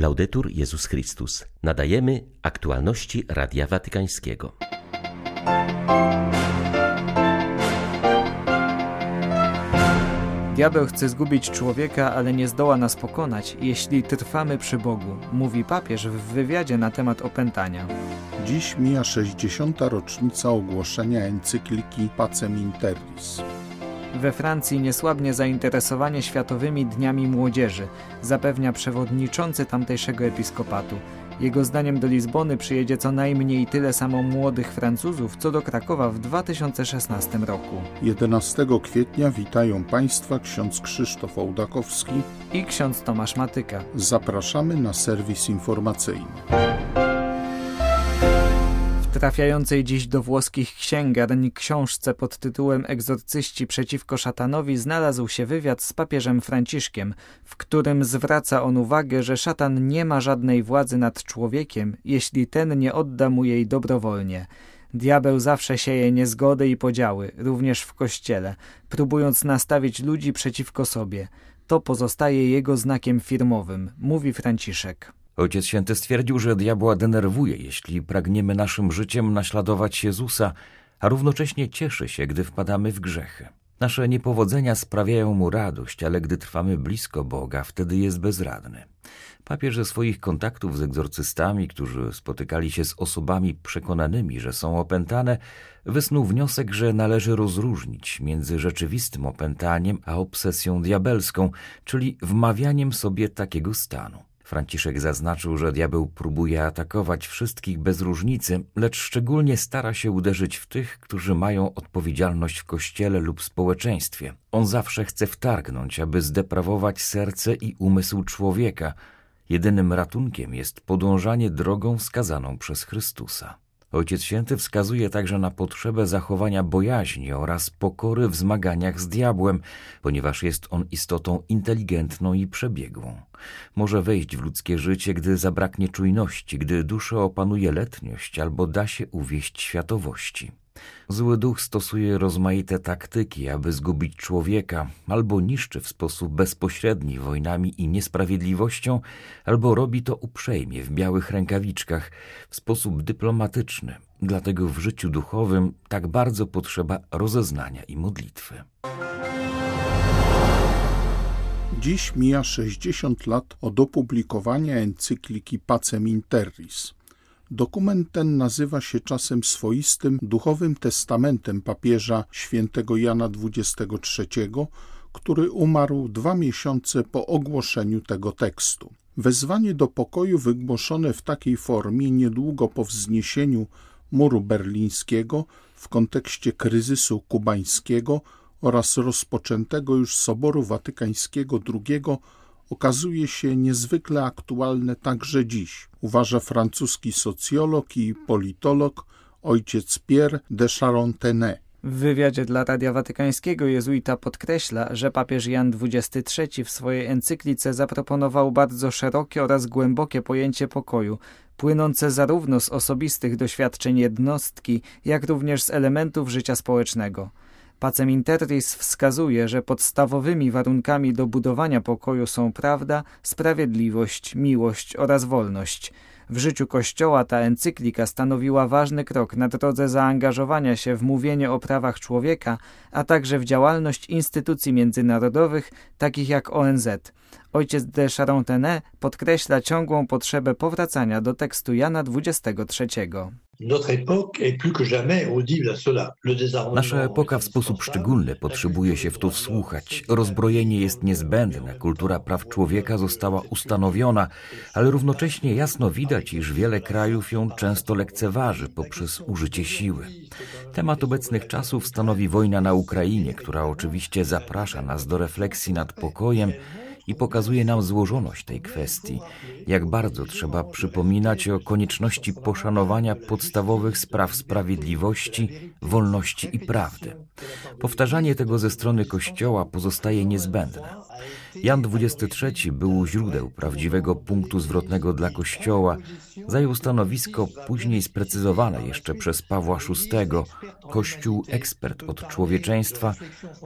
Laudetur Jezus Chrystus. Nadajemy aktualności Radia Watykańskiego. Diabeł chce zgubić człowieka, ale nie zdoła nas pokonać, jeśli trwamy przy Bogu, mówi papież w wywiadzie na temat opętania. Dziś mija 60. rocznica ogłoszenia encykliki Pacem in Terris. We Francji niesłabnie zainteresowanie Światowymi Dniami Młodzieży, zapewnia przewodniczący tamtejszego episkopatu. Jego zdaniem do Lizbony przyjedzie co najmniej tyle samo młodych Francuzów, co do Krakowa w 2016 roku. 11 kwietnia witają Państwa ksiądz Krzysztof Ołdakowski i ksiądz Tomasz Matyka. Zapraszamy na serwis informacyjny trafiającej dziś do włoskich księgarni książce pod tytułem Egzorcyści przeciwko szatanowi znalazł się wywiad z papieżem Franciszkiem, w którym zwraca on uwagę, że szatan nie ma żadnej władzy nad człowiekiem, jeśli ten nie odda mu jej dobrowolnie. Diabeł zawsze sieje niezgody i podziały, również w kościele, próbując nastawić ludzi przeciwko sobie. To pozostaje jego znakiem firmowym, mówi Franciszek. Ojciec Święty stwierdził, że diabła denerwuje, jeśli pragniemy naszym życiem naśladować Jezusa, a równocześnie cieszy się, gdy wpadamy w grzechy. Nasze niepowodzenia sprawiają mu radość, ale gdy trwamy blisko Boga, wtedy jest bezradny. Papież ze swoich kontaktów z egzorcystami, którzy spotykali się z osobami przekonanymi, że są opętane, wysnuł wniosek, że należy rozróżnić między rzeczywistym opętaniem a obsesją diabelską, czyli wmawianiem sobie takiego stanu. Franciszek zaznaczył, że diabeł próbuje atakować wszystkich bez różnicy, lecz szczególnie stara się uderzyć w tych, którzy mają odpowiedzialność w kościele lub społeczeństwie. On zawsze chce wtargnąć, aby zdeprawować serce i umysł człowieka. Jedynym ratunkiem jest podążanie drogą wskazaną przez Chrystusa. Ojciec Święty wskazuje także na potrzebę zachowania bojaźni oraz pokory w zmaganiach z diabłem, ponieważ jest on istotą inteligentną i przebiegłą. Może wejść w ludzkie życie, gdy zabraknie czujności, gdy duszę opanuje letniość albo da się uwieść światowości. Zły duch stosuje rozmaite taktyki, aby zgubić człowieka, albo niszczy w sposób bezpośredni wojnami i niesprawiedliwością, albo robi to uprzejmie w białych rękawiczkach, w sposób dyplomatyczny. Dlatego w życiu duchowym tak bardzo potrzeba rozeznania i modlitwy. Dziś mija 60 lat od opublikowania encykliki Pacem in Terris. Dokument ten nazywa się czasem swoistym duchowym testamentem papieża świętego Jana XXIII, który umarł dwa miesiące po ogłoszeniu tego tekstu. Wezwanie do pokoju wygłoszone w takiej formie niedługo po wzniesieniu muru berlińskiego w kontekście kryzysu kubańskiego oraz rozpoczętego już Soboru Watykańskiego II okazuje się niezwykle aktualne także dziś, uważa francuski socjolog i politolog ojciec Pierre de Charentenay. W wywiadzie dla Radia Watykańskiego jezuita podkreśla, że papież Jan XXIII w swojej encyklice zaproponował bardzo szerokie oraz głębokie pojęcie pokoju, płynące zarówno z osobistych doświadczeń jednostki, jak również z elementów życia społecznego. Pacem Interris wskazuje, że podstawowymi warunkami do budowania pokoju są prawda, sprawiedliwość, miłość oraz wolność. W życiu Kościoła ta encyklika stanowiła ważny krok na drodze zaangażowania się w mówienie o prawach człowieka, a także w działalność instytucji międzynarodowych, takich jak ONZ. Ojciec de Charentenay podkreśla ciągłą potrzebę powracania do tekstu Jana XXIII. Nasza epoka w sposób szczególny potrzebuje się w to wsłuchać. Rozbrojenie jest niezbędne, kultura praw człowieka została ustanowiona, ale równocześnie jasno widać, iż wiele krajów ją często lekceważy poprzez użycie siły. Temat obecnych czasów stanowi wojna na Ukrainie, która oczywiście zaprasza nas do refleksji nad pokojem, i pokazuje nam złożoność tej kwestii, jak bardzo trzeba przypominać o konieczności poszanowania podstawowych spraw sprawiedliwości, wolności i prawdy. Powtarzanie tego ze strony Kościoła pozostaje niezbędne. Jan XXIII był źródeł prawdziwego punktu zwrotnego dla Kościoła, Zajął stanowisko później sprecyzowane jeszcze przez Pawła VI, Kościół ekspert od człowieczeństwa,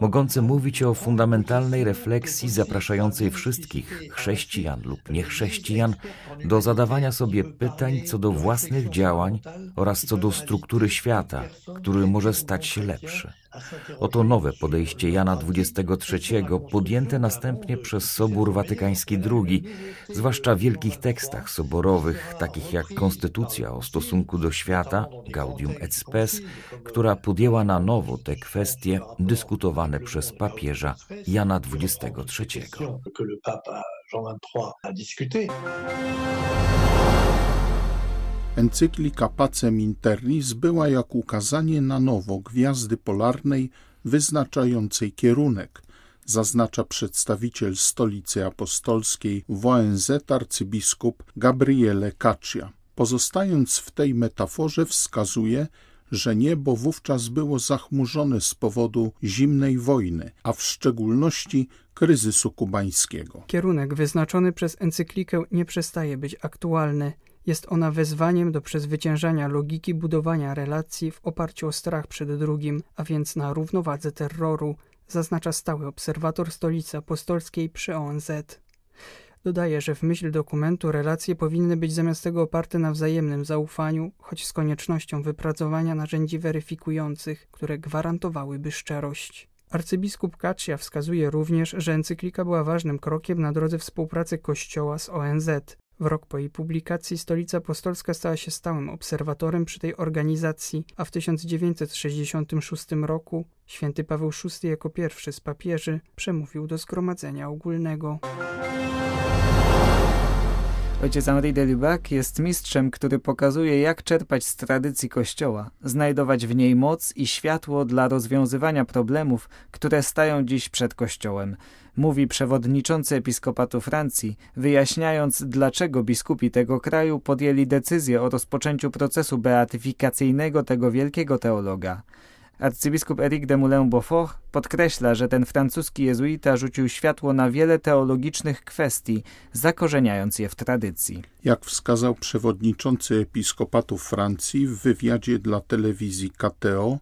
mogący mówić o fundamentalnej refleksji zapraszającej wszystkich chrześcijan lub niechrześcijan do zadawania sobie pytań co do własnych działań oraz co do struktury świata, który może stać się lepszy. Oto nowe podejście Jana XXIII, podjęte następnie przez Sobór Watykański II, zwłaszcza w wielkich tekstach soborowych, takich jak Konstytucja o stosunku do świata, Gaudium et Spes, która podjęła na nowo te kwestie dyskutowane przez papieża Jana XXIII. Encyklika Pacem in Terris była jak ukazanie na nowo gwiazdy polarnej wyznaczającej kierunek, zaznacza przedstawiciel Stolicy Apostolskiej w ONZ arcybiskup Gabriele Caccia. Pozostając w tej metaforze wskazuje, że niebo wówczas było zachmurzone z powodu zimnej wojny, a w szczególności kryzysu kubańskiego. Kierunek wyznaczony przez encyklikę nie przestaje być aktualny. Jest ona wezwaniem do przezwyciężania logiki budowania relacji w oparciu o strach przed drugim, a więc na równowadze terroru, zaznacza stały obserwator stolicy apostolskiej przy ONZ. Dodaje, że w myśl dokumentu relacje powinny być zamiast tego oparte na wzajemnym zaufaniu, choć z koniecznością wypracowania narzędzi weryfikujących, które gwarantowałyby szczerość. Arcybiskup Kacia wskazuje również, że encyklika była ważnym krokiem na drodze współpracy Kościoła z ONZ. W rok po jej publikacji Stolica Apostolska stała się stałym obserwatorem przy tej organizacji, a w 1966 roku święty Paweł VI jako pierwszy z papieży przemówił do Zgromadzenia Ogólnego. Ojciec Henri de Lubac jest mistrzem, który pokazuje, jak czerpać z tradycji Kościoła, znajdować w niej moc i światło dla rozwiązywania problemów, które stają dziś przed Kościołem. Mówi przewodniczący episkopatu Francji, wyjaśniając, dlaczego biskupi tego kraju podjęli decyzję o rozpoczęciu procesu beatyfikacyjnego tego wielkiego teologa. Arcybiskup Eric de Moulin-Beaufort podkreśla, że ten francuski jezuita rzucił światło na wiele teologicznych kwestii, zakorzeniając je w tradycji. Jak wskazał przewodniczący episkopatu Francji w wywiadzie dla telewizji KTO,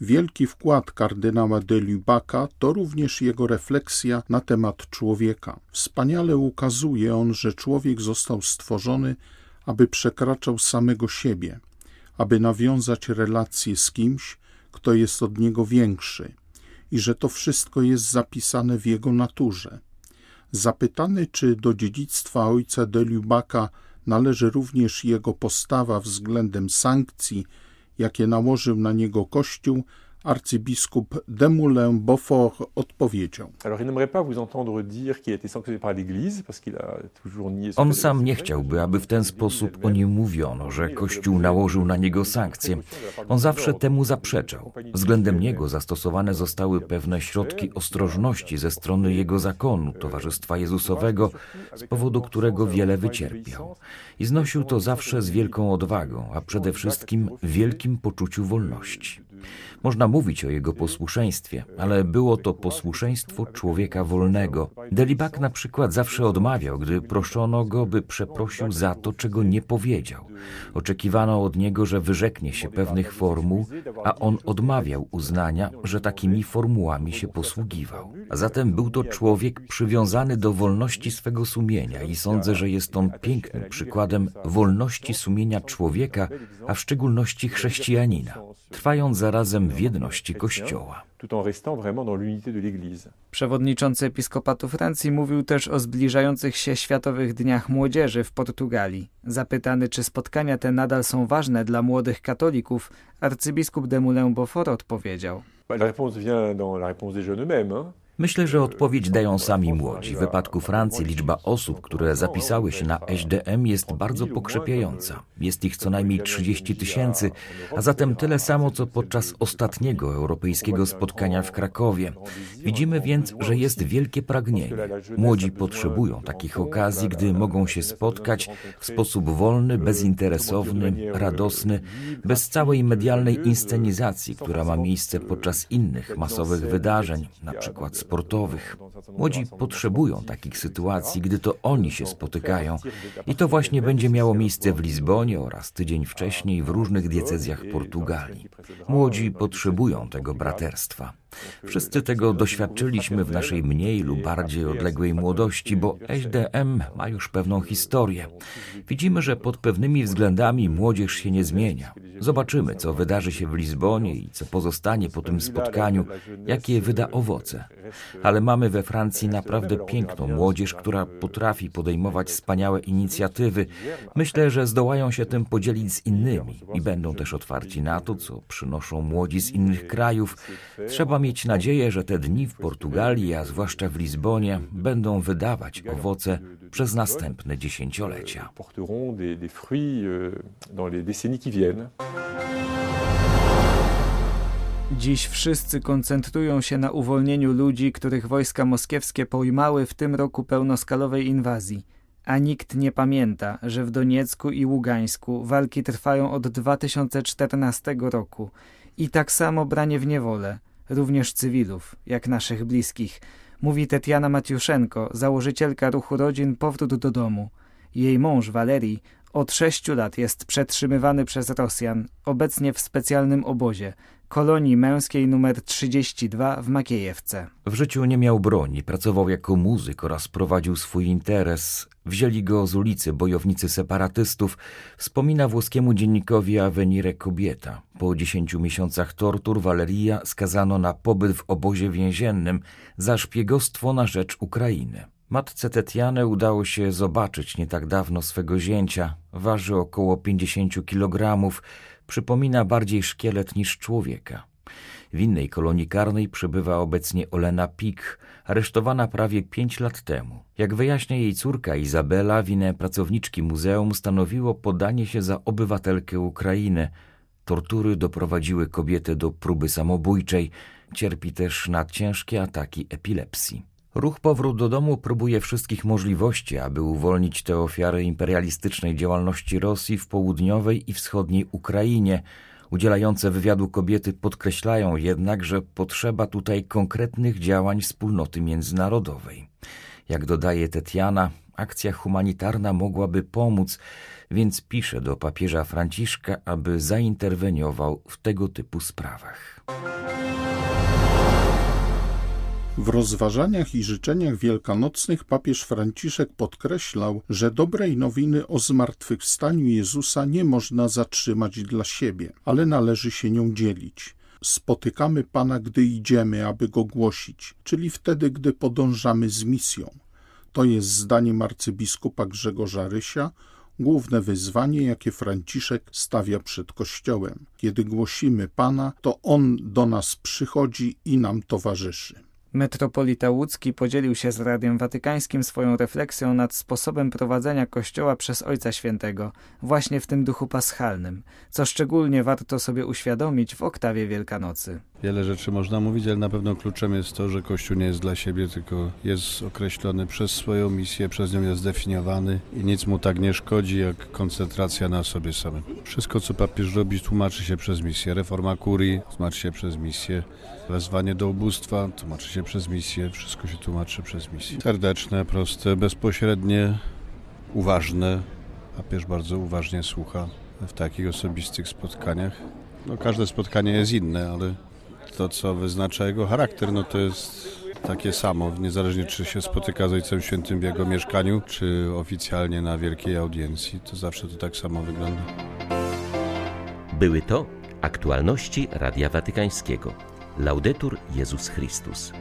wielki wkład kardynała de Lubaca to również jego refleksja na temat człowieka. Wspaniale ukazuje on, że człowiek został stworzony, aby przekraczał samego siebie, aby nawiązać relacje z kimś, kto jest od niego większy i że to wszystko jest zapisane w jego naturze. Zapytany, czy do dziedzictwa ojca de Lubaca należy również jego postawa względem sankcji, jakie nałożył na niego Kościół, arcybiskup Demoulin Beaufort odpowiedział. On sam nie chciałby, aby w ten sposób o nim mówiono, że Kościół nałożył na niego sankcje. On zawsze temu zaprzeczał. Względem niego zastosowane zostały pewne środki ostrożności ze strony jego zakonu, Towarzystwa Jezusowego, z powodu którego wiele wycierpiał. I znosił to zawsze z wielką odwagą, a przede wszystkim wielkim poczuciu wolności. Można mówić o jego posłuszeństwie, ale było to posłuszeństwo człowieka wolnego. Delibak na przykład zawsze odmawiał, gdy proszono go, by przeprosił za to, czego nie powiedział. Oczekiwano od niego, że wyrzeknie się pewnych formuł, a on odmawiał uznania, że takimi formułami się posługiwał. A zatem był to człowiek przywiązany do wolności swego sumienia i sądzę, że jest on pięknym przykładem wolności sumienia człowieka, a w szczególności chrześcijanina, trwając zarazem w jedności Kościoła. Przewodniczący Episkopatu Francji mówił też o zbliżających się Światowych Dniach Młodzieży w Portugalii. Zapytany, czy spotkania te nadal są ważne dla młodych katolików, arcybiskup de Moulin-Beaufort odpowiedział. La réponse vient dans la réponse des jeunes eux-mêmes. Myślę, że odpowiedź dają sami młodzi. W wypadku Francji liczba osób, które zapisały się na SDM jest bardzo pokrzepiająca. Jest ich co najmniej 30 tysięcy, a zatem tyle samo co podczas ostatniego europejskiego spotkania w Krakowie. Widzimy więc, że jest wielkie pragnienie. Młodzi potrzebują takich okazji, gdy mogą się spotkać w sposób wolny, bezinteresowny, radosny, bez całej medialnej inscenizacji, która ma miejsce podczas innych masowych wydarzeń, na przykład sportowych. Młodzi potrzebują takich sytuacji, gdy to oni się spotykają. I to właśnie będzie miało miejsce w Lizbonie oraz tydzień wcześniej w różnych diecezjach Portugalii. Młodzi potrzebują tego braterstwa. Wszyscy tego doświadczyliśmy w naszej mniej lub bardziej odległej młodości, bo SDM ma już pewną historię. Widzimy, że pod pewnymi względami młodzież się nie zmienia. Zobaczymy, co wydarzy się w Lizbonie i co pozostanie po tym spotkaniu, jakie wyda owoce. Ale mamy we Francji naprawdę piękną młodzież, która potrafi podejmować wspaniałe inicjatywy. Myślę, że zdołają się tym podzielić z innymi i będą też otwarci na to, co przynoszą młodzi z innych krajów. Trzeba mieć nadzieję, że te dni w Portugalii, a zwłaszcza w Lizbonie, będą wydawać owoce przez następne dziesięciolecia. Dziś wszyscy koncentrują się na uwolnieniu ludzi, których wojska moskiewskie pojmały w tym roku pełnoskalowej inwazji. A nikt nie pamięta, że w Doniecku i Ługańsku walki trwają od 2014 roku i tak samo branie w niewolę, również cywilów, jak naszych bliskich, mówi Tetiana Matiuszenko, założycielka ruchu rodzin Powrót do domu. Jej mąż Walerii od sześciu lat jest przetrzymywany przez Rosjan, obecnie w specjalnym obozie, kolonii męskiej numer 32 w Makiejewce. W życiu nie miał broni, pracował jako muzyk oraz prowadził swój interes. Wzięli go z ulicy bojownicy separatystów, wspomina włoskiemu dziennikowi Avenire Kobieta. Po dziesięciu miesiącach tortur Valeria skazano na pobyt w obozie więziennym za szpiegostwo na rzecz Ukrainy. Matce Tetiane udało się zobaczyć nie tak dawno swego zięcia. Waży około 50 kilogramów, przypomina bardziej szkielet niż człowieka. W innej kolonii karnej przebywa obecnie Olena Pik, aresztowana prawie pięć lat temu. Jak wyjaśnia jej córka Izabela, winę pracowniczki muzeum stanowiło podanie się za obywatelkę Ukrainy. Tortury doprowadziły kobietę do próby samobójczej. Cierpi też na ciężkie ataki epilepsji. Ruch Powrót do domu próbuje wszystkich możliwości, aby uwolnić te ofiary imperialistycznej działalności Rosji w południowej i wschodniej Ukrainie. Udzielające wywiadu kobiety podkreślają jednak, że potrzeba tutaj konkretnych działań wspólnoty międzynarodowej. Jak dodaje Tetiana, akcja humanitarna mogłaby pomóc, więc pisze do papieża Franciszka, aby zainterweniował w tego typu sprawach. W rozważaniach i życzeniach wielkanocnych papież Franciszek podkreślał, że dobrej nowiny o zmartwychwstaniu Jezusa nie można zatrzymać dla siebie, ale należy się nią dzielić. Spotykamy Pana, gdy idziemy, aby Go głosić, czyli wtedy, gdy podążamy z misją. To jest zdaniem arcybiskupa Grzegorza Rysia główne wyzwanie, jakie Franciszek stawia przed Kościołem. Kiedy głosimy Pana, to On do nas przychodzi i nam towarzyszy. Metropolita Łódzki podzielił się z Radiem Watykańskim swoją refleksją nad sposobem prowadzenia Kościoła przez Ojca Świętego, właśnie w tym duchu paschalnym, co szczególnie warto sobie uświadomić w oktawie Wielkanocy. Wiele rzeczy można mówić, ale na pewno kluczem jest to, że Kościół nie jest dla siebie, tylko jest określony przez swoją misję, przez nią jest zdefiniowany i nic mu tak nie szkodzi, jak koncentracja na sobie samym. Wszystko, co papież robi, tłumaczy się przez misję. Reforma kurii tłumaczy się przez misję. Wezwanie do ubóstwa tłumaczy się przez misję. Wszystko się tłumaczy przez misję. Serdeczne, proste, bezpośrednie, uważne. Papież bardzo uważnie słucha w takich osobistych spotkaniach. No, każde spotkanie jest inne, ale to, co wyznacza jego charakter, no to jest takie samo, niezależnie czy się spotyka z Ojcem Świętym w jego mieszkaniu, czy oficjalnie na wielkiej audiencji, to zawsze to tak samo wygląda. Były to aktualności Radia Watykańskiego. Laudetur Jezus Chrystus.